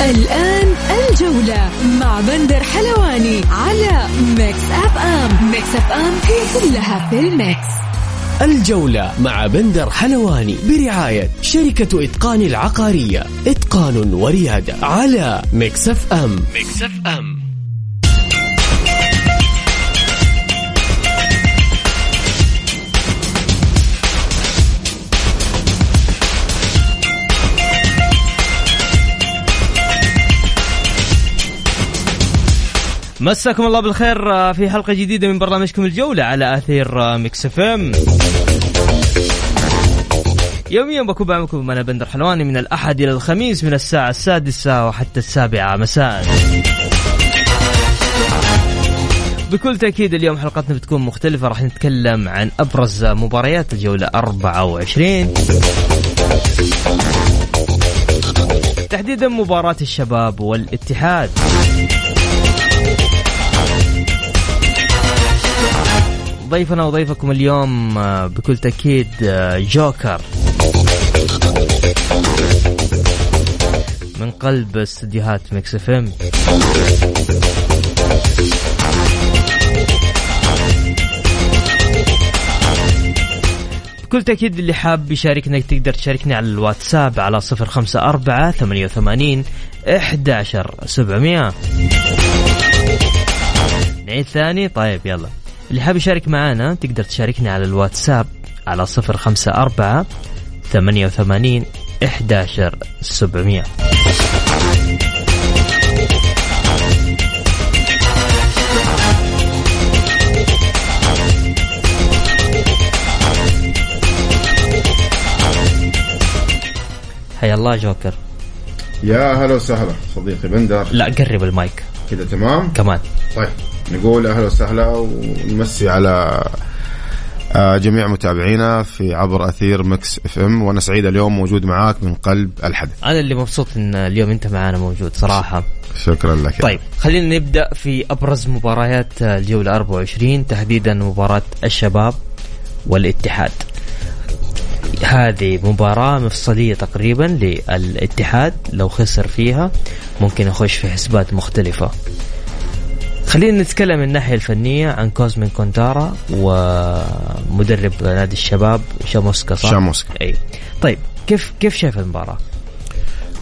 الآن الجولة مع بندر حلواني على Mix FM Mix FM هي كلها في ال mix. الجولة مع بندر حلواني برعاية شركة إتقان العقارية. إتقان وريادة على Mix FM Mix FM مساكم الله بالخير آه، في حلقة جديدة من برنامجكم الجولة على أثير آه، Mix FM. يوميا بكون معكم أنا بندر حلواني من الأحد إلى الخميس من الساعة السادسة وحتى السابعة مساء. بكل تأكيد اليوم حلقتنا بتكون مختلفة راح نتكلم عن أبرز مباريات الجولة 24 تحديدا مباراة الشباب والاتحاد. ضيفنا وضيفكم اليوم آه، بكل تأكيد آه، جوكر. من قلب استديوهات Mix FM. بكل تأكيد اللي حاب يشاركنا تقدر تشاركني على الواتساب على صفر خمسة أربعة ثمانية وثمانين إحداشر سبعمية. نعيد ثاني؟ طيب يلا. اللي حاب يشارك معنا تقدر تشاركني على الواتساب على صفر خمسة أربعة ثمانية وثمانين إحداشر سبعمية. حيا الله جوكر. يا هلا وسهلا صديقي بندر. لا قرب المايك. كذا تمام؟ كمان. طيب. نقول أهلا وسهلا ونمسي على آه، جميع متابعينا في عبر أثير Mix FM وأنا سعيد اليوم موجود معاك من قلب الحدث. أنا اللي مبسوط إن اليوم أنت معانا موجود صراحة. شكرا لك طيب خلينا نبدأ في أبرز مباريات الجولة 24 تحديدا مباراة الشباب والاتحاد. هذه مباراة مفصلية تقريبا للاتحاد لو خسر فيها ممكن يخش في حسبات مختلفة. خلينا نتكلم من الناحية الفنية عن كوزمين كونتارا ومدرب نادي الشباب شاموسكا صح؟ شاموسكا إي طيب كيف كيف شايف المباراة؟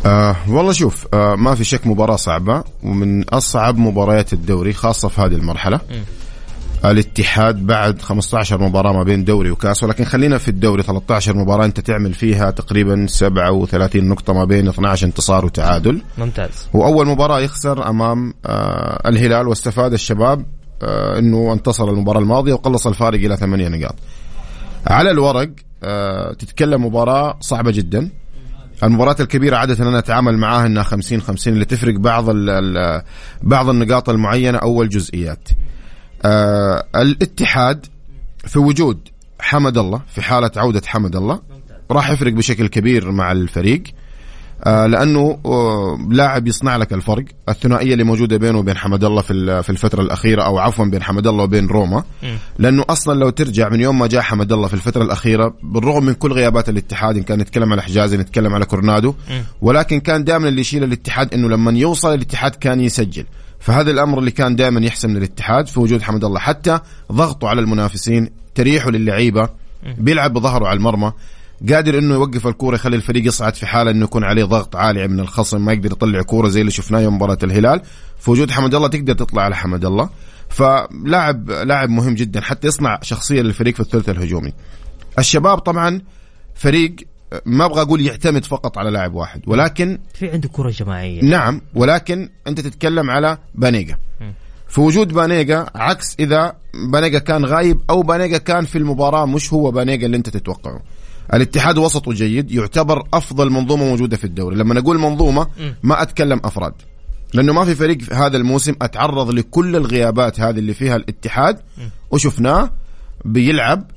آه والله شوف آه ما في شك مباراة صعبة ومن أصعب مباريات الدوري خاصة في هذه المرحلة م. الاتحاد بعد 15 مباراة ما بين دوري وكاس ولكن خلينا في الدوري 13 مباراة انت تعمل فيها تقريبا 37 نقطة ما بين 12 انتصار وتعادل. ممتاز. وأول مباراة يخسر أمام آه الهلال واستفاد الشباب آه إنه انتصر المباراة الماضية وقلص الفارق إلى 8 نقاط. على الورق آه تتكلم مباراة صعبة جدا. المباريات الكبيرة عادة أنا أتعامل معاها أنها 50 50 اللي تفرق بعض بعض النقاط المعينة أو الجزئيات. آه الاتحاد في وجود حمد الله في حالة عودة حمد الله راح يفرق بشكل كبير مع الفريق. آه لأنه آه لاعب يصنع لك الفرق الثنائية اللي موجودة بينه وبين حمد الله في في الفترة الأخيرة أو عفوا بين حمد الله وبين روما. لأنه أصلا لو ترجع من يوم ما جاء حمد الله في الفترة الأخيرة بالرغم من كل غيابات الاتحاد إن كان نتكلم على حجازي نتكلم على كورنادو ولكن كان دائما اللي يشيل الاتحاد إنه لما يوصل الاتحاد كان يسجل. فهذا الأمر اللي كان دائما يحسن الاتحاد في وجود حمد الله. حتى ضغطه على المنافسين تريحه للعيبة بيلعب بظهره على المرمى قادر إنه يوقف الكورة يخلي الفريق يصعد في حالة إنه يكون عليه ضغط عالي من الخصم ما يقدر يطلع كورة زي اللي شفناه يوم مباراة الهلال. في وجود حمد الله تقدر تطلع على حمد الله. فلاعب لاعب مهم جدا حتى يصنع شخصية للفريق في الثلث الهجومي. الشباب طبعا فريق ما أبغى أقول يعتمد فقط على لاعب واحد ولكن في عنده كرة جماعية. نعم ولكن أنت تتكلم على بانيجا. في وجود بانيجا عكس إذا بانيجا كان غايب أو بانيجا كان في المباراة مش هو بانيجا اللي أنت تتوقعه. الاتحاد وسطه جيد يعتبر أفضل منظومة موجودة في الدوري. لما نقول منظومة ما أتكلم أفراد. لأنه ما في فريق في هذا الموسم أتعرض لكل الغيابات هذه اللي فيها الاتحاد وشفناه بيلعب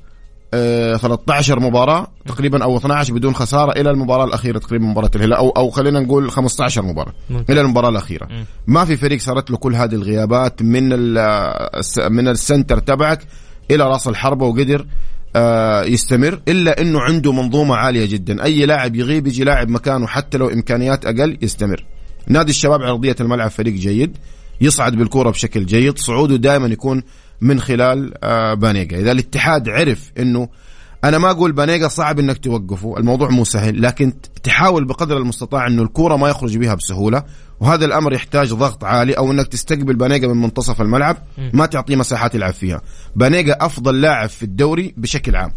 13 مباراة تقريبا أو 12 بدون خسارة إلى المباراة الأخيرة تقريبا مباراة الهلال. أو أو خلينا نقول 15 مباراة ممكن. إلى المباراة الأخيرة. ما في فريق صارت له كل هذه الغيابات من من السنتر تبعك إلى راس الحربة وقدر آه، يستمر إلا إنه عنده منظومة عالية جدا. أي لاعب يغيب يجي لاعب مكانه حتى لو إمكانيات أقل يستمر. نادي الشباب عرضية الملعب فريق جيد يصعد بالكرة بشكل جيد صعوده دائما يكون من خلال آه، بانيجا. إذا الاتحاد عرف إنه أنا ما أقول بانيجا صعب إنك توقفه الموضوع مو سهل لكن تحاول بقدر المستطاع إنه الكرة ما يخرج بها بسهولة وهذا الأمر يحتاج ضغط عالي أو إنك تستقبل بانيجا من منتصف الملعب ما تعطيه مساحات يلعب فيها. بانيجا أفضل لاعب في الدوري بشكل عام.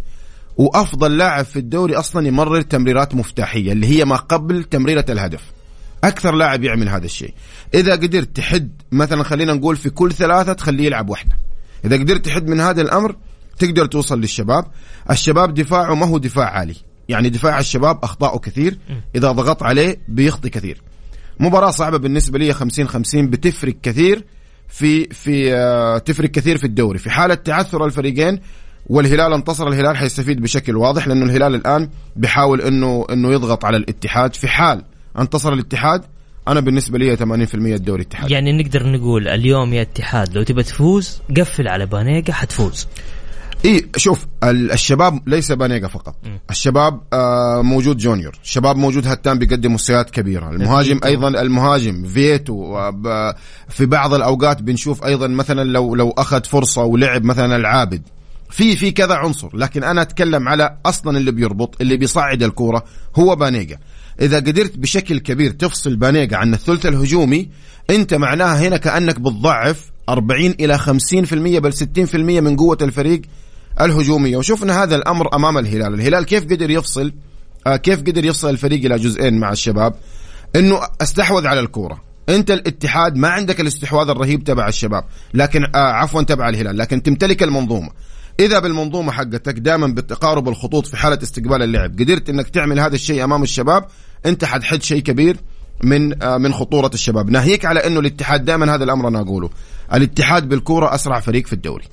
وأفضل لاعب في الدوري أصلا يمرر تمريرات مفتاحية اللي هي ما قبل تمريرة الهدف. أكثر لاعب يعمل هذا الشيء. إذا قدرت تحد مثلا خلينا نقول في كل ثلاثة تخليه يلعب واحدة. إذا قدرت تحد من هذا الأمر تقدر توصل للشباب. الشباب دفاعه ما هو دفاع عالي. يعني دفاع الشباب أخطاؤه كثير. إذا ضغط عليه بيخطي كثير. مباراة صعبة بالنسبة لي 50 50 بتفرق كثير في في آه، تفرق كثير في الدوري. في حالة تعثر الفريقين والهلال انتصر الهلال حيستفيد بشكل واضح لأنه الهلال الآن بيحاول إنه إنه يضغط على الاتحاد. في حال انتصر الاتحاد أنا بالنسبة لي 80% الدوري اتحاد. يعني نقدر نقول اليوم يا اتحاد لو تبى تفوز قفل على بانيجا حتفوز. إي شوف ال- الشباب ليس بانيجا فقط. الشباب آه موجود جونيور. الشباب موجود هتان بيقدم مستويات كبيرة. المهاجم. أيضا المهاجم فيتو آه، في بعض الأوقات بنشوف أيضا مثلا لو لو أخذ فرصة ولعب مثلا العابد. في في كذا عنصر. لكن أنا أتكلم على أصلا اللي بيربط اللي بيصعد الكورة هو بانيجا. إذا قدرت بشكل كبير تفصل بانيجا عن الثلث الهجومي أنت معناها هنا كأنك بتضعف 40 إلى 50% بل 60% من قوة الفريق الهجومية. وشفنا هذا الأمر أمام الهلال. الهلال كيف قدر يفصل؟ آه كيف قدر يفصل الفريق إلى جزئين مع الشباب؟ إنه استحوذ على الكورة. أنت الاتحاد ما عندك الاستحواذ الرهيب تبع الشباب لكن آه عفوا تبع الهلال لكن تمتلك المنظومة. إذا بالمنظومة حقتك دائما بتقارب الخطوط في حالة استقبال اللعب قدرت إنك تعمل هذا الشيء أمام الشباب أنت حتحد شيء كبير من آه من خطورة الشباب. ناهيك على إنه الاتحاد دائما هذا الأمر أنا أقوله. الاتحاد بالكورة أسرع فريق في الدوري.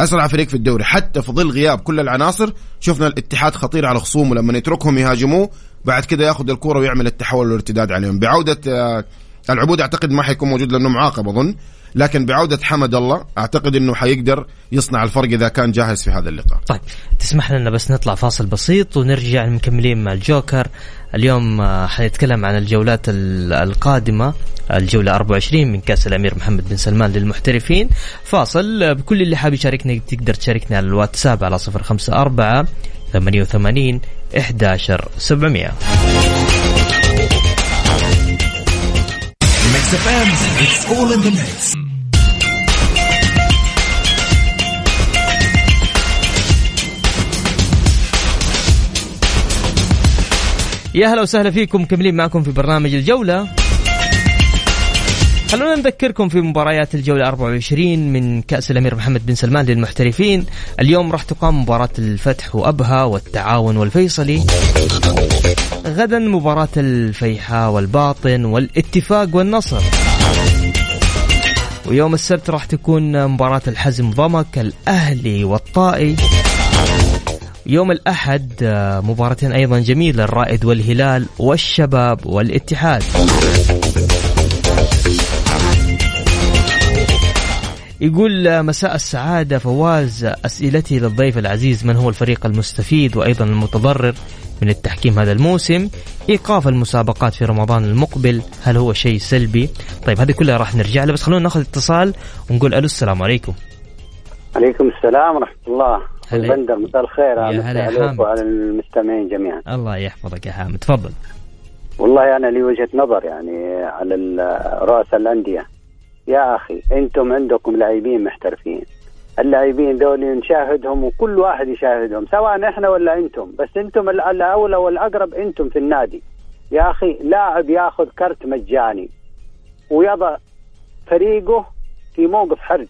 أسرع فريق في الدوري حتى في ظل غياب كل العناصر شفنا الاتحاد خطير على خصومه لما يتركهم يهاجموه بعد كده ياخذ الكره ويعمل التحول والارتداد عليهم. بعودة آه، العبود أعتقد ما حيكون موجود لأنه معاقب أظن. لكن بعودة حمد الله أعتقد إنه حيقدر يصنع الفرق إذا كان جاهز في هذا اللقاء. طيب تسمح لنا بس نطلع فاصل بسيط ونرجع مكملين مع الجوكر. اليوم آه، حنتكلم عن الجولات ال- القادمة الجولة 24 من كأس الأمير محمد بن سلمان للمحترفين. فاصل آه، بكل اللي حاب يشاركنا تقدر تشاركنا على الواتساب على 054 88 11 700 Mix FM, it's all in the mix. يا هلا وسهلا فيكم مكملين معكم في برنامج الجولة. خلونا نذكركم في مباريات الجولة 24 من كأس الأمير محمد بن سلمان للمحترفين. اليوم راح تقام مباراة الفتح وأبها والتعاون والفيصلي. غدا مباراة الفيحاء والباطن والاتفاق والنصر. ويوم السبت راح تكون مباراة الحزم ضمك الأهلي والطائي. يوم الأحد مباراتين أيضا جميلة الرائد والهلال والشباب والاتحاد. يقول مساء السعادة فواز أسئلتي للضيف العزيز من هو الفريق المستفيد وأيضا المتضرر. من التحكيم هذا الموسم. إيقاف المسابقات في رمضان المقبل هل هو شيء سلبي؟ طيب هذه كلها راح نرجع لها بس خلونا ناخذ اتصال ونقول ألو السلام عليكم. عليكم السلام ورحمة الله. هلا. البندر مساء الخير. يا مساء هلا يا عليك حامد. وعلى المستمعين جميعا. الله يحفظك يا حامد تفضل. والله أنا لي وجهة نظر يعني على رؤساء الأندية. يا أخي أنتم عندكم لاعبين محترفين. اللاعبين دول نشاهدهم وكل واحد يشاهدهم سواء إحنا ولا أنتم. بس أنتم ال- الأولى والأقرب أنتم في النادي. يا أخي لاعب ياخذ كرت مجاني ويضع فريقه في موقف حرج.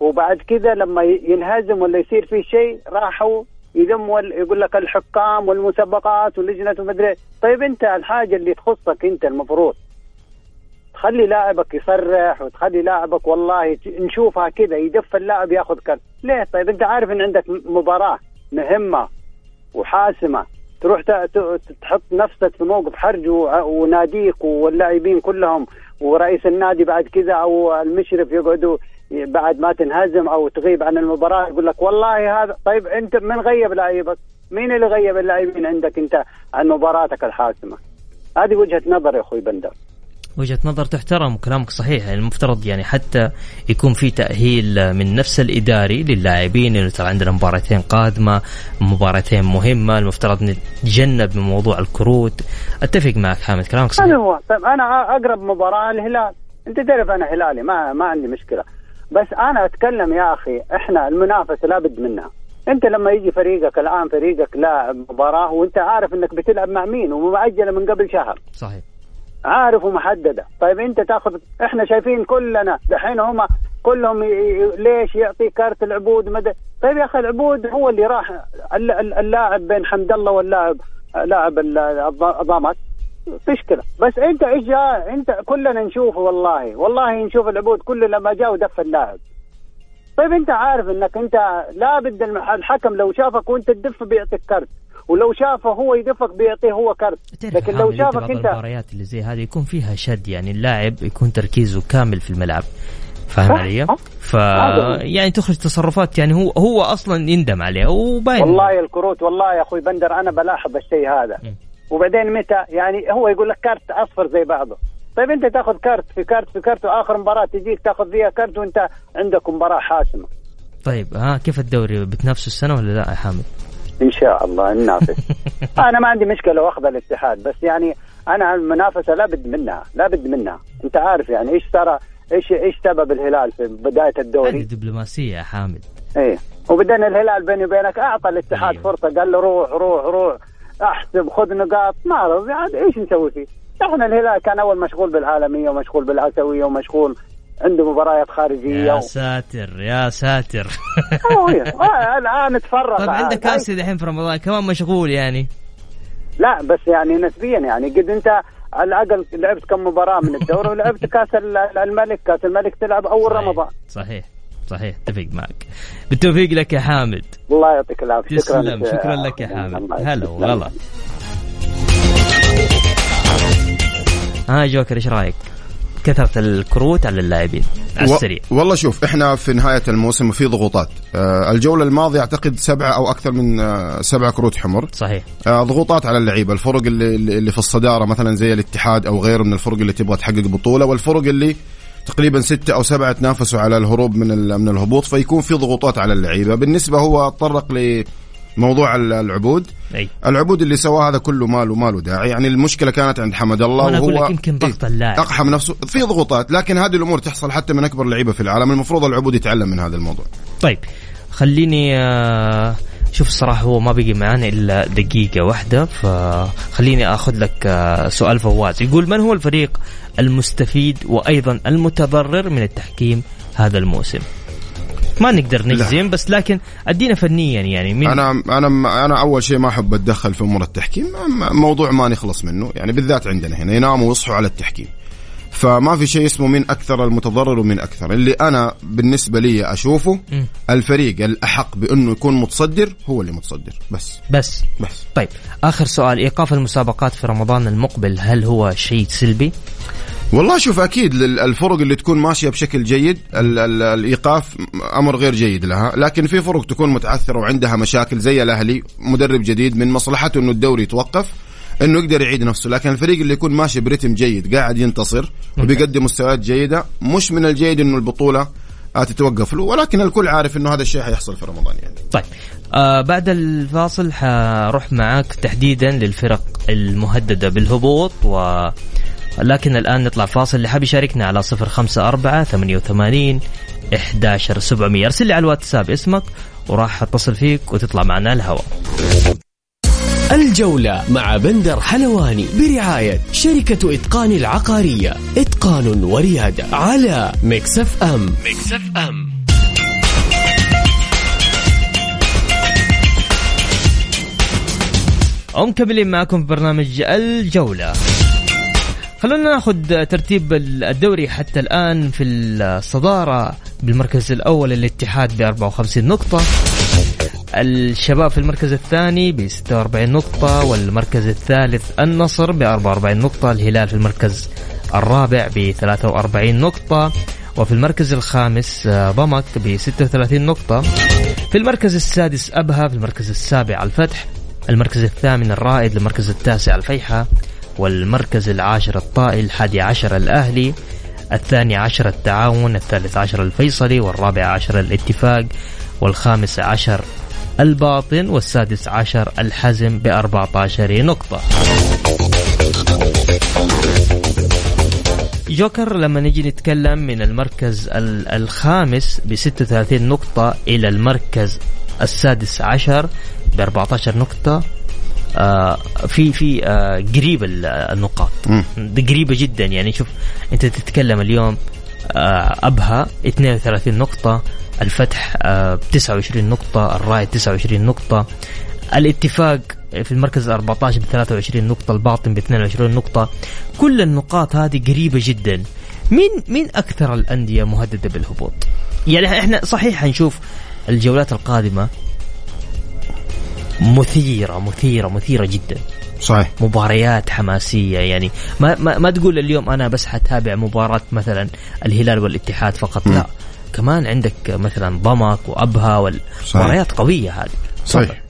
وبعد كذا لما ينهزم ولا يصير فيه شيء راحوا يذم وال- يقول لك الحكام والمسابقات واللجنه ومدري طيب أنت الحاجة اللي تخصك أنت المفروض. تخلي لاعبك يصرح وتخلي لاعبك والله نشوفها كذا يدف اللاعب ياخذ كرت ليه طيب انت عارف إن عندك مباراة مهمة وحاسمة تروح تحط نفسك في موقف حرج وناديك واللاعبين كلهم ورئيس النادي بعد كذا أو المشرف يقعدوا بعد ما تنهزم أو تغيب عن المباراة يقول لك والله هذا طيب أنت من غيب لاعبك؟ مين اللي غيب اللاعبين عندك أنت عن مباراتك الحاسمة؟ هذه وجهة نظر يا أخوي بندر وجهة نظر تحترم وكلامك صحيح يعني المفترض يعني حتى يكون في تأهيل من نفس الإداري للاعبين إنه ترى عندنا مباراتين قادمة مباراتين مهمة المفترض نتجنب من موضوع الكروت. أتفق معك حامد كلامك صحيح. هو طيب أنا أقرب مباراة الهلال. أنت تعرف أنا هلالي ما ما عندي مشكلة. بس أنا أتكلم يا أخي إحنا المنافسة لابد منها. أنت لما يجي فريقك الآن فريقك لاعب مباراة وأنت عارف إنك بتلعب مع مين ومؤجلة من قبل شهر. صحيح. عارف ومحدده طيب انت تاخذ إحنا شايفين كلنا دحين هم كلهم. ليش يعطي كارت العبود؟ مدى طيب يا أخي العبود هو اللي راح الل- الل- اللاعب بين حمد الله واللاعب لاعب ال- الض- الضامت تشكله بس انت إيش جا- انت كلنا نشوفه والله والله نشوف العبود كله لما جاء ودف اللاعب. طيب انت عارف انك انت لابد الحكم لو شافك وانت تدف بيعطيك كرت ولو شافه هو يدفك بيعطيه هو كرت لكن لو شافك انت المباريات اللي زي هذه يكون فيها شد يعني اللاعب يكون تركيزه كامل في الملعب فاهم علي؟ ف. يعني تخرج تصرفات يعني هو هو أصلا يندم عليها وباين والله الكروت والله يا أخوي بندر أنا بلاحظ الشيء هذا م. وبعدين متى يعني هو يقول لك كارت أصفر زي بعضه طيب أنت تأخذ كارت في كارت في كارت وآخر مباراة تجيك تأخذ فيها كارت وأنت عندك مباراة حاسمة طيب ها كيف الدوري بتنافسوا السنة ولا لا يا حامد؟ إن شاء الله ننافس. أنا ما عندي مشكلة واخذ الاتحاد بس يعني أنا المنافسة لابد منها لابد منها. أنت عارف يعني إيش ترى إيش إيش سبب الهلال في بداية هذه الدوري دبلوماسية يا حامد. إيه. وبعدين الهلال بيني وبينك أعطى الاتحاد أيوه. فرصة قال له روح روح روح أحسب خذ نقاط ما رضي عاد إيش نسوي فيه؟ إحنا الهلال كان أول مشغول بالعالمية ومشغول بالاسيويه ومشغول عنده مباريات خارجية يا و... ساتر يا ساتر. آه، الآن نتفرغ. طيب. عندك كاسي دحين في رمضان كمان مشغول يعني. لا بس يعني نسبيا يعني. قد أنت على الأقل لعبت كم مباراة من الدوري ولعبت كاس ال- الملك. كاس الملك تلعب أول صحيح. رمضان. صحيح صحيح. اتفق معك. بالتوفيق لك يا حامد. الله يعطيك العافية. شكرا تسلم. شكرا لك يا حامد. هلا. وغلا. ها جوكر إيش رأيك؟ كثرة الكروت على اللاعبين على و- السريع. والله شوف إحنا في نهاية الموسم وفي ضغوطات. آه الجولة الماضية أعتقد سبعة أو أكثر من آه سبعة كروت حمر. صحيح. آه ضغوطات على اللعيبه الفرق اللي, اللي في الصدارة مثلا زي الاتحاد أو غيره من الفرق اللي تبغى تحقق بطولة والفرق اللي تقريبا ستة أو سبعة تنافسوا على الهروب من ال- من الهبوط فيكون في ضغوطات على اللعيبة. بالنسبة هو تطرق لموضوع ال- العبود. أي. العبود اللي سواه هذا كله ماله ماله داعي. يعني المشكلة كانت عند حمد الله أقول وهو لك يمكن ضغط إيه، اللاعب. أقحم نفسه. في ضغوطات لكن هذه الأمور تحصل حتى من أكبر لعيبة في العالم. المفروض العبود يتعلم من هذا الموضوع. طيب خليني آه، شوف الصراحة هو ما بقي معانا إلا دقيقة واحدة فخليني أخذ لك آه، سؤال فواز. يقول من هو الفريق المستفيد وأيضا المتضرر من التحكيم هذا الموسم؟ ما نقدر نجزم بس لكن أدينا فنيا يعني مين أنا أنا أنا أول شيء ما أحب أتدخل في أمور التحكيم م- موضوع ما نخلص منه يعني بالذات عندنا هنا يناموا ويصحوا على التحكيم. فما في شيء اسمه مين أكثر المتضرر ومين أكثر. اللي أنا بالنسبة لي أشوفه مم. الفريق الأحق بأنه يكون متصدر هو اللي متصدر. بس. بس. بس. طيب آخر سؤال إيقاف المسابقات في رمضان المقبل هل هو شيء سلبي؟ والله شوف أكيد الفرق اللي تكون ماشية بشكل جيد ال ال الإيقاف أمر غير جيد لها لكن في فرق تكون متعثرة وعندها مشاكل زي الأهلي مدرب جديد من مصلحته إنه الدوري يتوقف إنه يقدر يعيد نفسه لكن الفريق اللي يكون ماشي برتم جيد قاعد ينتصر وبيقدم مستويات جيدة مش من الجيد إنه البطولة آه، تتوقف له ولكن الكل عارف إنه هذا الشيء حيحصل في رمضان يعني. طيب. آه بعد الفاصل حروح معاك تحديدا للفرق المهددة بالهبوط و لكن الآن نطلع فاصل. اللي حاب يشاركنا على صفر خمسة أربعة ثمانية وثمانين إحداشر سبعمية. أرسل لي على الواتساب اسمك وراح أتصل فيك وتطلع معنا الهواء. الجولة مع بندر حلواني برعاية شركة إتقان العقارية. إتقان وريادة على Mix FM. Mix FM. ومكملين معكم في برنامج الجولة. خلونا ناخذ ترتيب الدوري حتى الآن في الصدارة بالمركز الأول الاتحاد ب 54 نقطة الشباب في المركز الثاني ب 46 نقطة والمركز الثالث النصر ب 44 نقطة الهلال في المركز الرابع ب 43 نقطة وفي المركز الخامس آه، ضمك ب 36 نقطة. في المركز السادس أبها في المركز السابع الفتح المركز الثامن الرائد المركز التاسع الفيحة. والمركز العاشر الطائي الحادي عشر الأهلي الثاني عشر التعاون الثالث عشر الفيصلي والرابع عشر الاتفاق والخامس عشر الباطن والسادس عشر الحزم ب 14 نقطة. جوكر لما نجي نتكلم من المركز الخامس ب 36 نقطة إلى المركز السادس عشر ب 14 نقطة في في آه قريب النقاط. قريبة جدا. يعني شوف أنت تتكلم اليوم آه أبها 32 نقطة الفتح ب 29 نقطة الرائد 29 نقطة. الاتفاق في المركز 14 ب 23 نقطة الباطن ب 22 نقطة. كل النقاط هذه قريبة جدا. مين مين أكثر الأندية مهددة بالهبوط؟ يعني إحنا صحيح حنشوف الجولات القادمة مثيرة مثيرة مثيرة جدا. صحيح. مباريات حماسية يعني ما ما, ما تقول اليوم أنا بس حتابع مباراة مثلا الهلال والاتحاد فقط م. لا. كمان عندك مثلا ضمك وأبها والمباريات قوية هذه. صحيح.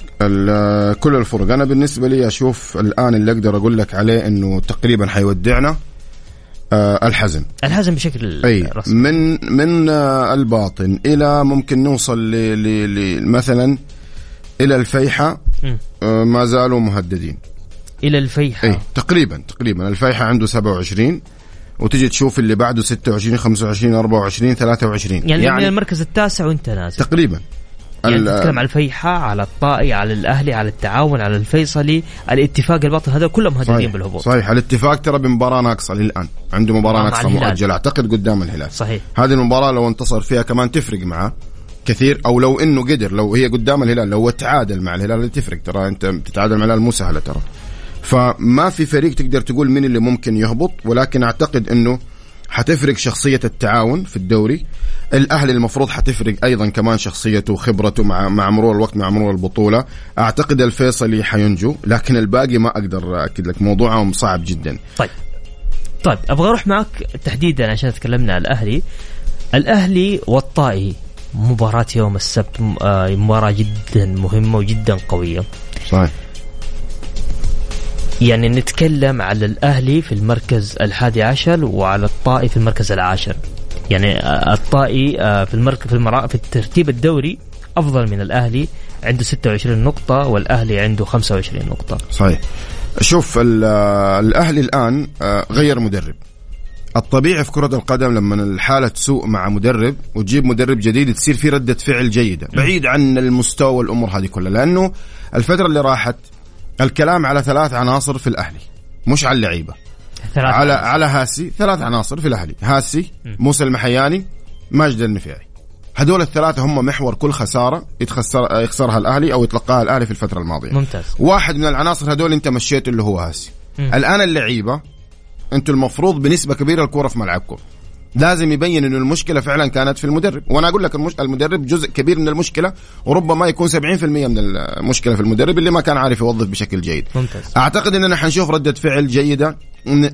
كل الفرق. أنا بالنسبة لي أشوف الآن اللي أقدر أقول لك عليه إنه تقريبا حيودعنا آه الحزم. الحزم بشكل أي رسمي. من من آه الباطن إلى ممكن نوصل ل مثلا إلى الفيحة آه ما زالوا مهددين. إلى الفيحة. اي تقريبا تقريبا. الفيحة عنده 27 وتجي تشوف اللي بعده 26 25 24 23 يعني, يعني من المركز التاسع وانت نازل. تقريبا. يعني تتكلم على الفيحة على الطائي على الأهلي على التعاون على الفيصلي الاتفاق الباطن هذا كلهم مهددين بالهبوط. صحيح. الاتفاق ترى بمباراة ناقصة للآن. عنده مباراة ناقصة مؤجلة. أعتقد قدام الهلال. صحيح. هذه المباراة لو انتصر فيها كمان تفرق معه. كثير أو لو إنه قدر لو هي قدام الهلال لو تعادل مع الهلال تفرق ترى أنت تتعادل مع الهلال مو سهلة ترى. فما في فريق تقدر تقول مين اللي ممكن يهبط ولكن أعتقد إنه حتفرق شخصية التعاون في الدوري. الأهلي المفروض حتفرق أيضا كمان شخصيته وخبرته مع مع مرور الوقت مع مرور البطولة. أعتقد الفيصلي حينجو لكن الباقي ما أقدر أكد لك موضوعهم صعب جدا. طيب. طيب أبغى أروح معك تحديدا عشان تكلمنا على الأهلي. الأهلي والطائي مباراة يوم السبت آه، مباراة جدا مهمة وجدا قوية. صحيح. يعني نتكلم على الأهلي في المركز الحادي عشر وعلى الطائي في المركز العاشر. يعني آه، الطائي آه، في المركز في, المرا... في الترتيب الدوري أفضل من الأهلي عنده 26 نقطة والأهلي عنده 25 نقطة. صحيح. شوف الأهلي الآن غير مدرب. الطبيعي في كرة القدم لما الحالة تسوء مع مدرب وتجيب مدرب جديد تصير في ردة فعل جيدة. بعيد عن المستوى والأمور هذه كلها لأنه الفترة اللي راحت الكلام على ثلاث عناصر في الأهلي مش على اللعيبة. على عناصر. على هاسي ثلاث عناصر في الأهلي هاسي موسى المحياني ماجد النفيعي. هذول الثلاثة هم محور كل خسارة يتخسر يخسرها الأهلي أو يتلقاها الأهلي في الفترة الماضية. ممتاز. واحد من العناصر هذول أنت مشيته اللي هو هاسي. الآن اللعيبة أنتم المفروض بنسبة كبيرة الكورة في ملعبكم. لازم يبين إنه المشكلة فعلا كانت في المدرب. وأنا أقول لك المدرب جزء كبير من المشكلة وربما يكون 70% من المشكلة في المدرب اللي ما كان عارف يوظف بشكل جيد. ممتاز. أعتقد إننا حنشوف ردة فعل جيدة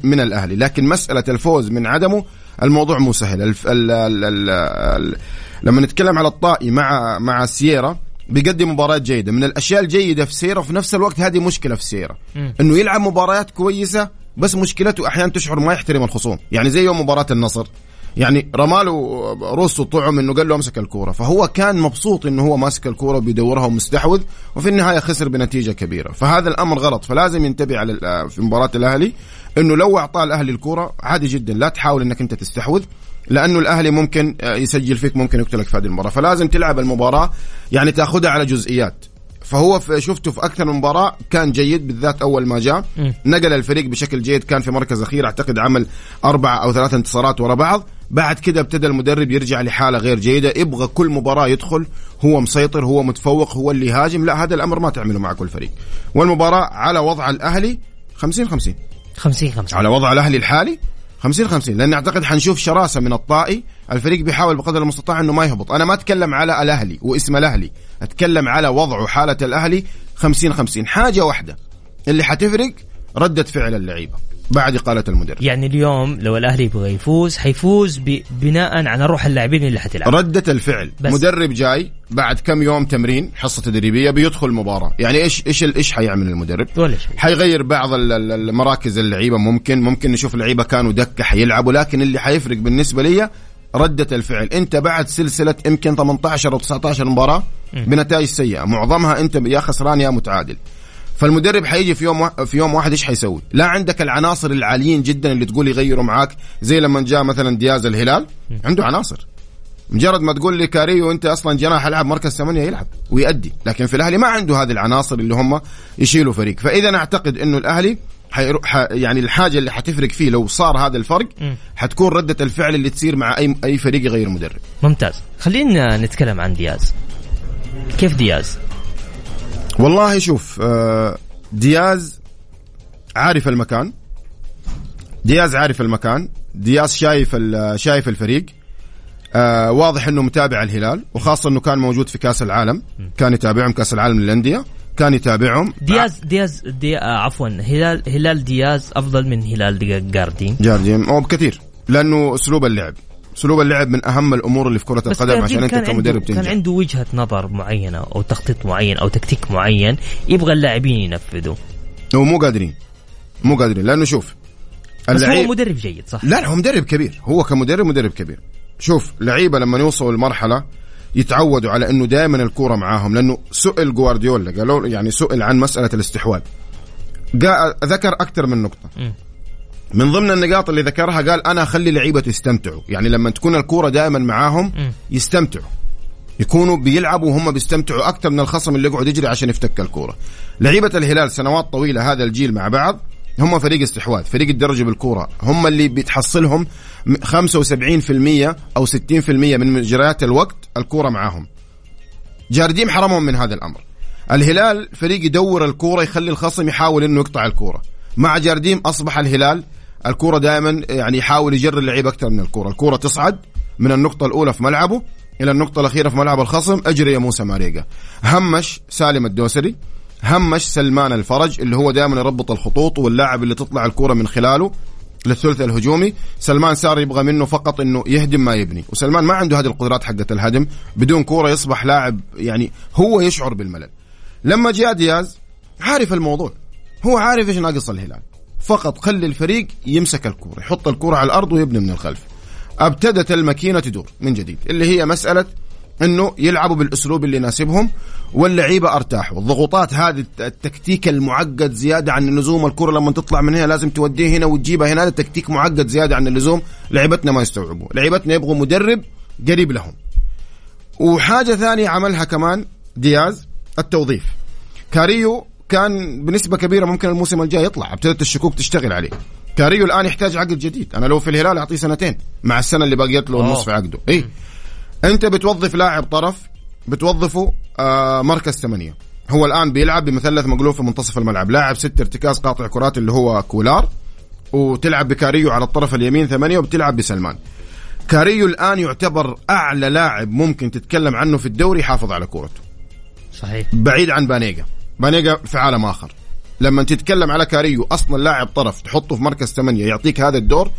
من الأهلي. لكن مسألة الفوز من عدمه الموضوع مو سهل. الف... ال... ال... ال... ال... لما نتكلم على الطائي مع مع سييرا بيقدم مباريات جيدة. من الأشياء الجيدة في سييرا وفي نفس الوقت هذه مشكلة في سييرا. إنه يلعب مباريات كويسة بس مشكلته أحيانا تشعر ما يحترم الخصوم. يعني زي يوم مباراة النصر. يعني رماله روسو طعم إنه قال له أمسك الكورة. فهو كان مبسوط إنه هو ماسك الكورة وبيدورها ومستحوذ وفي النهاية خسر بنتيجة كبيرة. فهذا الأمر غلط. فلازم ينتبه على في مباراة الأهلي إنه لو أعطاه الأهلي الكورة عادي جدا. لا تحاول إنك أنت تستحوذ لأنه الأهلي ممكن يسجل فيك ممكن يقتلك في هذه المباراة. فلازم تلعب المباراة يعني تأخذها على جزئيات. فهو في شفته في أكثر من مباراة كان جيد بالذات أول ما جاء. نقل الفريق بشكل جيد كان في مركز أخير أعتقد عمل أربع أو ثلاث انتصارات ورا بعض. بعد كده ابتدى المدرب يرجع لحالة غير جيدة يبغى كل مباراة يدخل هو مسيطر هو متفوق هو اللي يهاجم. لا هذا الأمر ما تعمله مع كل فريق. والمباراة على وضع الأهلي 50 50 50 50 على وضع الأهلي الحالي 50 50 لأن أعتقد حنشوف شراسة من الطائي الفريق بيحاول بقدر المستطاع إنه ما يهبط. أنا ما أتكلم على الأهلي واسم الأهلي أتكلم على وضع وحاله الأهلي 50 50 حاجة واحدة اللي حتفرق ردة فعل اللعيبة بعد إقالة المدرب. يعني اليوم لو الأهلي يبغى يفوز حيفوز بناء على روح اللاعبين اللي حتلعب. ردة الفعل. بس. مدرب جاي بعد كم يوم تمرين حصة تدريبية بيدخل مباراة. يعني إيش إيش ال- إيش حيعمل المدرب؟ ولا شيء. حيغير بعض ال- ال- المراكز اللعيبة. ممكن ممكن نشوف لعيبة كانوا دكة حيلعبوا لكن اللي حيفرق بالنسبة لي ردة الفعل. انت بعد سلسلة يمكن 18 أو 19 مباراة بنتائج سيئة. معظمها انت يا خسران يا متعادل. فالمدرب حيجي في يوم في يوم واحد إيش حيسوي؟ لا عندك العناصر العاليين جدا اللي تقول يغيروا معاك زي لما جاء مثلا دياز الهلال. عنده عناصر. مجرد ما تقول لي كاريو انت أصلا جناح العب مركز ثمانية يلعب ويأدي. لكن في الأهلي ما عنده هذه العناصر اللي هم يشيلوا فريق. فإذا أعتقد إنه الأهلي حيرو... ح... يعني الحاجة اللي حتفرق فيه لو صار هذا الفرق حتكون ردة الفعل اللي تصير مع اي أي فريق يغير مدرب. ممتاز. خلينا نتكلم عن دياز. كيف دياز؟ والله شوف آه، دياز عارف المكان. دياز عارف المكان. دياز شايف ال- شايف الفريق. آه واضح إنه متابع الهلال وخاصة إنه كان موجود في كأس العالم. كان يتابعهم كأس العالم للأندية. كان يتابعهم. دياز دياز دي آه عفوا هلال هلال دياز أفضل من هلال دي جاردين. جارديم أو بكثير لأنه أسلوب اللعب أسلوب اللعب من أهم الأمور اللي في كرة القدم عشان أنت كمدرب عنده كان تنجح عنده وجهة نظر معينة أو تخطيط معين أو تكتيك معين يبغى اللاعبين ينفذوه هو مو قادرين مو قادرين لأنه شوف بس هو اللعيب- مدرب جيد صح؟ لا هو مدرب كبير هو كمدرب مدرب كبير. شوف لعيبة لما يوصلوا لمرحلة يتعودوا على إنه دائما الكورة معاهم لأنه سئل جوارديولا قالوا يعني سئل عن مسألة الاستحواذ. ذكر أكثر من نقطة. من ضمن النقاط اللي ذكرها قال أنا أخلي لعيبه يستمتعوا. يعني لما تكون الكورة دائما معاهم. يستمتعوا. يكونوا بيلعبوا وهم بيستمتعوا أكثر من الخصم اللي يقعد يجري عشان يفتك الكورة. لعيبة الهلال سنوات طويلة هذا الجيل مع بعض هم فريق استحواذ فريق الدرجة بالكورة. هم اللي بتحصلهم م- 75% أو 60% من مجريات الوقت الكورة معاهم. جارديم حرمهم من هذا الأمر. الهلال فريق يدور الكورة يخلي الخصم يحاول إنه يقطع الكورة. مع جارديم أصبح الهلال الكورة دائما يعني يحاول يجر اللعيبه أكثر من الكورة. الكورة تصعد من النقطة الأولى في ملعبه إلى النقطة الأخيرة في ملعب الخصم. أجري يا موسى ماريجا همش سالم الدوسري. همش سلمان الفرج اللي هو دائما يربط الخطوط واللاعب اللي تطلع الكوره من خلاله للثلث الهجومي. سلمان صار يبغى منه فقط إنه يهدم ما يبني. وسلمان ما عنده هذه القدرات حقت الهدم. بدون كورة يصبح لاعب يعني هو يشعر بالملل. لما جاء دياز عارف الموضوع. هو عارف إيش ناقص الهلال. فقط خلي الفريق يمسك الكورة يحط الكورة على الأرض ويبني من الخلف. أبتدت الماكينة تدور من جديد اللي هي مسألة انه يلعبوا بالاسلوب اللي يناسبهم واللعيبة ارتاحوا الضغوطات هذه التكتيك المعقد زيادة عن اللزوم الكرة لما تطلع من هنا لازم توديه هنا وتجيبها هنا هذا تكتيك معقد زيادة عن اللزوم. لعيبتنا ما يستوعبوا لعيبتنا يبغوا مدرب قريب لهم. وحاجة ثانية عملها كمان دياز التوظيف. كاريو كان بنسبة كبيرة ممكن الموسم الجاي يطلع ابتدت الشكوك تشتغل عليه. كاريو الآن يحتاج عقد جديد. أنا لو في الهلال أعطيه سنتين مع السنة اللي باقيت له. نصف عقده. اي أنت بتوظف لاعب طرف بتوظفه آه مركز ثمانية. هو الآن بيلعب بمثلث مقلوب في منتصف الملعب. لاعب ست ارتكاز قاطع كرات اللي هو كويلار وتلعب بكاريو على الطرف اليمين ثمانية وبتلعب بسلمان. كاريو الآن يعتبر أعلى لاعب ممكن تتكلم عنه في الدوري يحافظ على كورته. صحيح. بعيد عن بانيجا. بانيجا في عالم آخر. لما تتكلم على كاريو أصلا لاعب طرف تحطه في مركز ثمانية يعطيك هذا الدور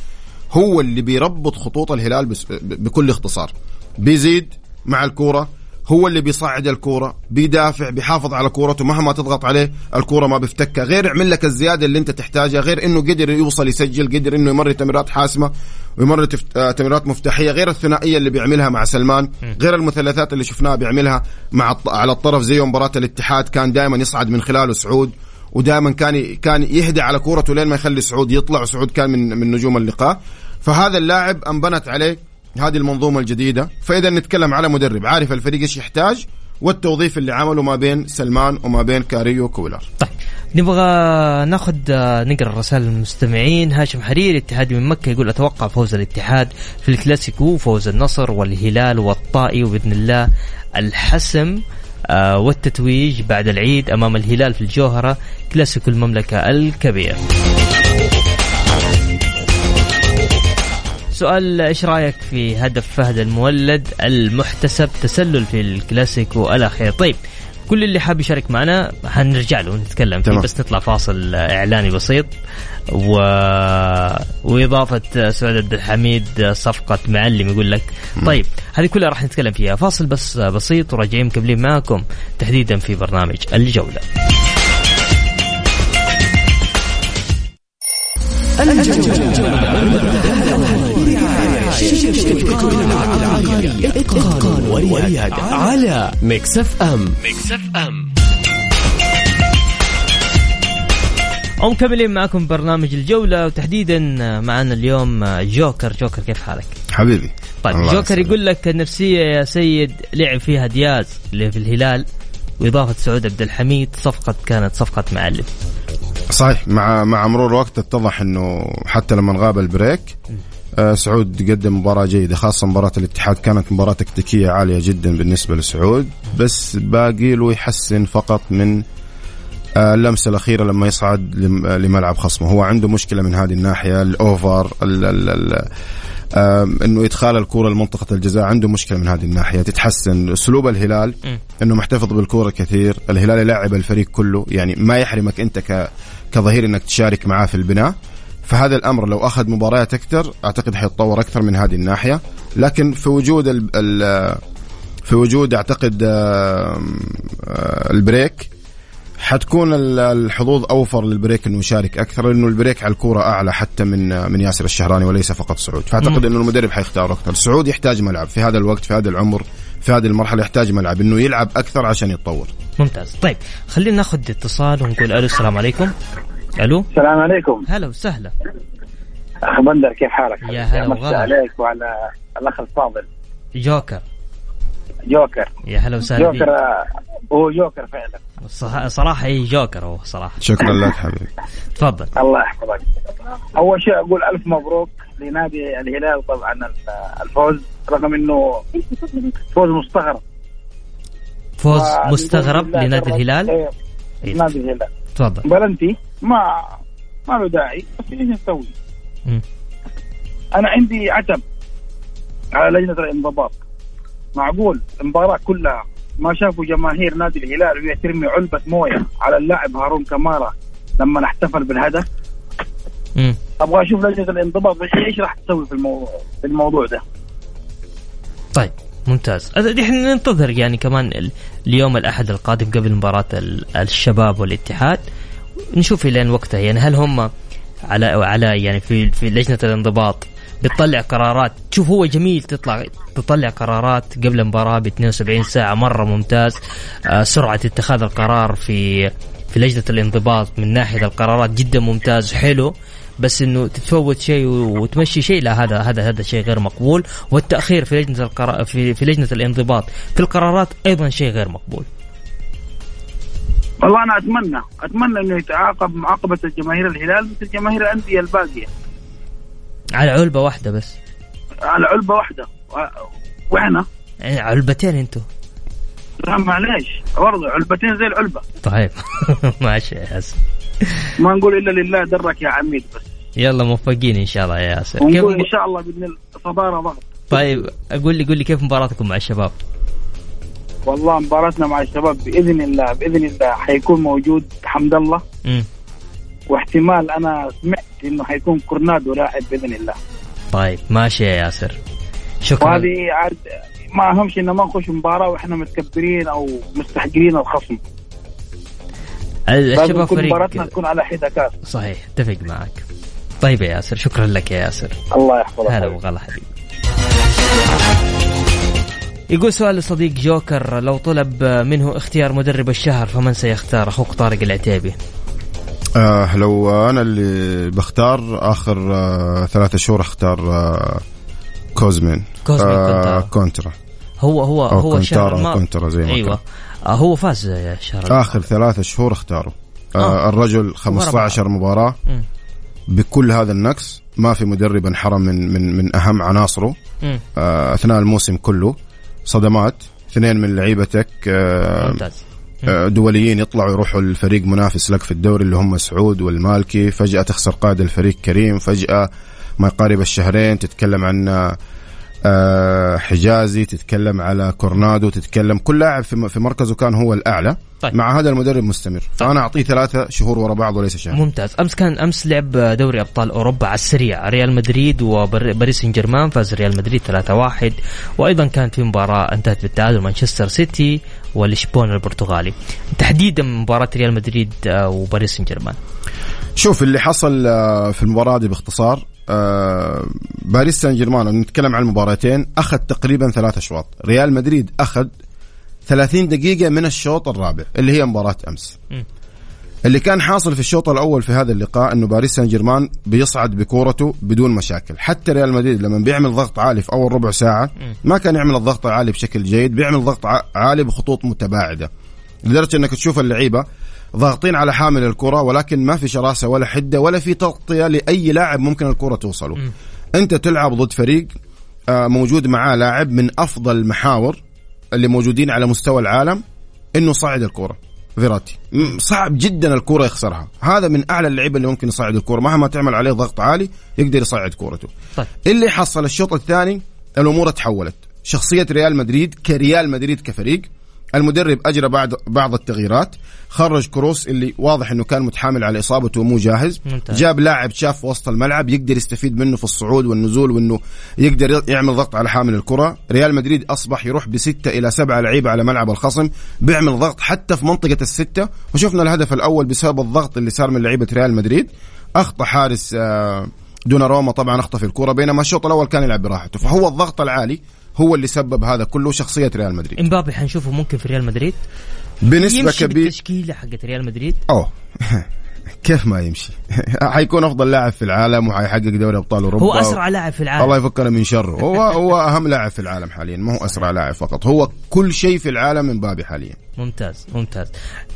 هو اللي بيربط خطوط الهلال بس بكل اختصار. بيزيد مع الكورة هو اللي بيصعد الكورة بيدافع بيحافظ على كورته مهما تضغط عليه الكورة ما بيفتكها غير يعمل لك الزيادة اللي انت تحتاجها غير انه قدر يوصل يسجل قدر انه يمر تمريرات حاسمة ويمر. آه، تمريرات مفتاحية غير الثنائية اللي بيعملها مع سلمان غير المثلثات اللي شفناها بيعملها مع. على الطرف زي مباراة الاتحاد كان دائما يصعد من خلاله سعود ودائما كان كان يهدى على كورته لين ما يخلي سعود يطلع وسعود كان من من نجوم اللقاء فهذا اللاعب انبنت عليه هذه المنظومة الجديدة. فإذا نتكلم على مدرب عارف الفريق إيش يحتاج؟ والتوظيف اللي عمله ما بين سلمان وما بين كاريو كولر. طيب نبغى ناخذ آه، نقرأ رسائل المستمعين هاشم حريري اتحادي من مكة يقول أتوقع فوز الاتحاد في الكلاسيكو فوز النصر والهلال والطائي وبإذن الله الحسم آه، والتتويج بعد العيد أمام الهلال في الجوهرة كلاسيكو المملكة الكبير. سؤال إيش رأيك في هدف فهد المولد المحتسب تسلل في الكلاسيكو الأخير؟ طيب كل اللي حاب يشارك معنا حنرجع له ونتكلم فيه. بس نطلع فاصل إعلاني بسيط. و... وإضافة سعود عبد الحميد صفقة معلم يقول لك طيب هذه كلها راح نتكلم فيها. فاصل بس بسيط وراجعين مكملين معكم تحديدا في برنامج الجولة. إتقان وريادة على ميكس اف ام ميكس اف ام ومكملين معكم برنامج الجولة وتحديدا معنا اليوم جوكر جوكر كيف حالك؟ حبيبي طيب جوكر. يقول لك النفسية يا سيد لعب فيها دياز اللي في الهلال وإضافة سعود عبد الحميد صفقة كانت صفقة معلم صحيح. مع مع مرور الوقت اتضح إنه حتى لما غاب البريك آه، سعود قدم مباراة جيدة خاصة مباراة الاتحاد. كانت مباراة تكتيكية عالية جدا بالنسبة لسعود بس باقي له يحسن فقط من آه، اللمسة الأخيرة لما يصعد لم- لملعب خصمه. هو عنده مشكلة من هذه الناحية الأوفر ال ال ال آم، إنه إدخال الكره لمنطقة الجزاء عنده مشكلة من هذه الناحية. تتحسن أسلوب الهلال. إنه محتفظ بالكره كثير. الهلال يلعب الفريق كله يعني ما يحرمك أنت ك كظهير إنك تشارك معاه في البناء. فهذا الأمر لو أخذ مباريات أكثر أعتقد حيتطور أكثر من هذه الناحية. لكن في وجود ال ال في وجود أعتقد آه، البريك حتكون ال- الحظوظ أوفر للبريك إنه يشارك أكثر لأنه البريك على الكورة أعلى حتى من من ياسر الشهراني وليس فقط سعود. فأعتقد إنه المدرب حيختار أكثر. سعود يحتاج ملعب في هذا الوقت في هذا العمر. في هذه المرحلة يحتاج ملعب إنه يلعب أكثر عشان يتطور. ممتاز. طيب خلينا ناخذ اتصال ونقول ألو السلام عليكم. ألو؟ السلام عليكم. هلا وسهلا. اخ بندر كيف حالك؟ يا هلا وغلا. عليك وعلى الأخ الفاضل. جوكر. جوكر. يا هلا وسهلا جوكر آه، هو جوكر فعلا. صح- صراحة اي جوكر هو صراحة. شكرا لك حبيبي. تفضل. الله يحفظك. أول شيء أقول ألف مبروك لنادي الهلال طبعا ال- الفوز رغم إنه فوز مستغرب. فوز مستغرب لنادي الهلال؟ إيه، إيه. نادي الهلال. تفضل. بلنتي ما ما له داعي بس إيش نسوي؟ أنا عندي عتب على لجنة الانضباط معقول. المباراة كلها ما شافوا جماهير نادي الهلال وهي ترمي علبة موية على اللاعب هارون كمارا لما احتفل بالهدف. مم. أبغى أشوف لجنة الانضباط إيش راح تسوي في الموضوع في الموضوع ده. طيب ممتاز. إحنا ننتظر يعني كمان ال- اليوم الأحد القادم قبل مباراة ال- الشباب والاتحاد نشوف إلين وقتها. يعني هل هم على على يعني في في لجنة الانضباط بتطلع قرارات. شوف هو جميل تطلع تطلع قرارات قبل المباراة ب 72 ساعة. مرة ممتاز. آه سرعة اتخاذ القرار في في لجنة الانضباط من ناحية القرارات جدا ممتاز حلو بس إنه تتفوت شيء وتمشي شيء لا هذا هذا هذا شيء غير مقبول. والتأخير في لجنة القرار في في لجنة الانضباط. في القرارات أيضا شيء غير مقبول. والله أنا أتمنى أتمنى إنه يتعاقب معاقبه الجماهير الهلال مثل جماهير الأندية الباقية. على علبة واحدة بس. على علبة واحدة. وإحنا يعني علبتين أنتوا لا معليش. برضه علبتين زي العلبة. طيب. ماشي يا ياسر. ما نقول إلا لله درك يا عميد بس. يلا موفقين إن شاء الله يا ياسر. كيف إن شاء الله بإذن الله. صدارة ضغط. طيب قول لي قول لي كيف مباراتكم مع الشباب؟ والله مباراتنا مع الشباب بإذن الله بإذن الله حيكون موجود حمد الله واحتمال أنا سمعت إنه حيكون كورنادو لاعب بإذن الله. طيب ماشي يا ياسر. شكرا. وهذه عاد ما اهم شيء إنه ما نخش مباراة وإحنا متكبرين أو مستحقرين الخصم. الشباب كل مباراتنا فريق تكون على حدة كاس. صحيح اتفق معك. طيب يا ياسر شكرا لك يا ياسر. الله يحفظك. هلا وغلا حبيبي. يقول سؤال لصديق جوكر لو طلب منه اختيار مدرب الشهر فمن سيختار؟ أخوك طارق العتيبي. آه لو أنا اللي بختار آخر آه ثلاثة شهور أختار آه كوزمين. كوزمين كونتارا. كونترا هو هو أو هو الشهر كونتارا، ما كونترا زي ما أيوه. آه هو فاز يا الشهر آخر ثلاثة شهور اختاره آه الرجل 15 مباراة. مم. بكل هذا النقص ما في مدرب انحرم من من من أهم عناصره. آه أثناء الموسم كله. صدمات. اثنين من لعيبتك. آه ممتاز. آه، دوليين يطلعوا يروحوا الفريق منافس لك في الدوري اللي هم سعود والمالكي. فجأة تخسر قائد الفريق كريم. فجأة ما يقارب الشهرين تتكلم عن آه، حجازي تتكلم على كورنادو تتكلم كل لاعب في مركزه كان هو الأعلى. طيب. مع هذا المدرب مستمر. فأنا أعطيه ثلاثة شهور ورا بعض وليس شهر. ممتاز. أمس كان أمس لعب دوري أبطال أوروبا على السريع. ريال مدريد وباريس سان جيرمان فاز ريال مدريد 3-1 وأيضا كانت في مباراة انتهت بالتعادل مانشستر سيتي. ولشبون البرتغالي. تحديدا مباراة ريال مدريد آه، وباريس سان جيرمان شوف اللي حصل آه، في المباراة دي باختصار آه، باريس سان جيرمان نتكلم عن المباراتين أخذ تقريبا ثلاث أشواط. ريال مدريد أخذ 30 دقيقة من الشوط الرابع اللي هي مباراة أمس. م. اللي كان حاصل في الشوط الأول في هذا اللقاء أنه باريس سان جيرمان بيصعد بكورته بدون مشاكل. حتى ريال مدريد لما بيعمل ضغط عالي في أول ربع ساعة ما كان يعمل الضغط العالي بشكل جيد بيعمل ضغط عالي بخطوط متباعدة. لدرجة أنك تشوف اللعيبة ضاغطين على حامل الكرة ولكن ما في شراسة ولا حدة ولا في تغطية لأي لاعب ممكن الكرة توصله. أنت تلعب ضد فريق آه، موجود معاه لاعب من أفضل المحاور اللي موجودين على مستوى العالم إنه صعد الكوره فيراتي صعب جدا الكورة يخسرها. هذا من أعلى اللعيبة اللي ممكن يصعد الكورة. مهما تعمل عليه ضغط عالي يقدر يصعد كورته. طيب. اللي حصل الشوط الثاني الأمور تحولت. شخصية ريال مدريد كريال مدريد كفريق المدرب أجرى بعض بعض التغييرات. خرج كروس اللي واضح إنه كان متحامل على إصابته ومو جاهز. ممتاز. جاب لاعب شاف وسط الملعب يقدر يستفيد منه في الصعود والنزول وإنه يقدر يعمل ضغط على حامل الكرة. ريال مدريد أصبح يروح بستة إلى سبعة لعيبه على ملعب الخصم بيعمل ضغط حتى في منطقة الستة. وشفنا الهدف الأول بسبب الضغط اللي صار من لعيبة ريال مدريد. أخطأ حارس آه، دوناروما طبعا أخطأ في الكرة بينما الشوط الأول كان يلعب براحته. فهو الضغط العالي هو اللي سبب هذا كله شخصية ريال مدريد. إمبابي حنشوفه ممكن في ريال مدريد. بنسبة يمشي كبيره بالتشكيلة حقت ريال مدريد. أوه. كيف ما يمشي؟ حيكون أفضل لاعب في العالم وحيحقق دوري أبطال أوروبا. هو أسرع لاعب في العالم. الله يفكنا من شره. هو هو أهم لاعب في العالم حاليا. ما هو أسرع لاعب فقط. هو كل شيء في العالم امبابي حاليا. ممتاز ممتاز.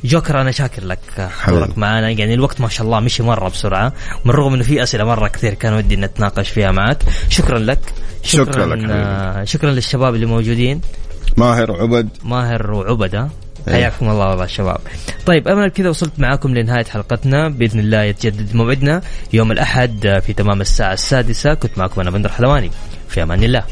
جوكر أنا شاكر لك. حضورك. معنا يعني الوقت ما شاء الله مشي مرة بسرعة. من رغم إنه في أسئلة مرة كثير كان ودي نتناقش فيها معك. شكرا لك. شكرا لك حبيبي. آه، شكرا للشباب اللي موجودين. ماهر عبد ماهر وعبده إيه. حياكم الله والله الشباب طيب امل كذا وصلت معاكم لنهاية حلقتنا. بإذن الله يتجدد موعدنا يوم الأحد في تمام الساعة السادسة. كنت معكم أنا بندر حلواني. في أمان الله.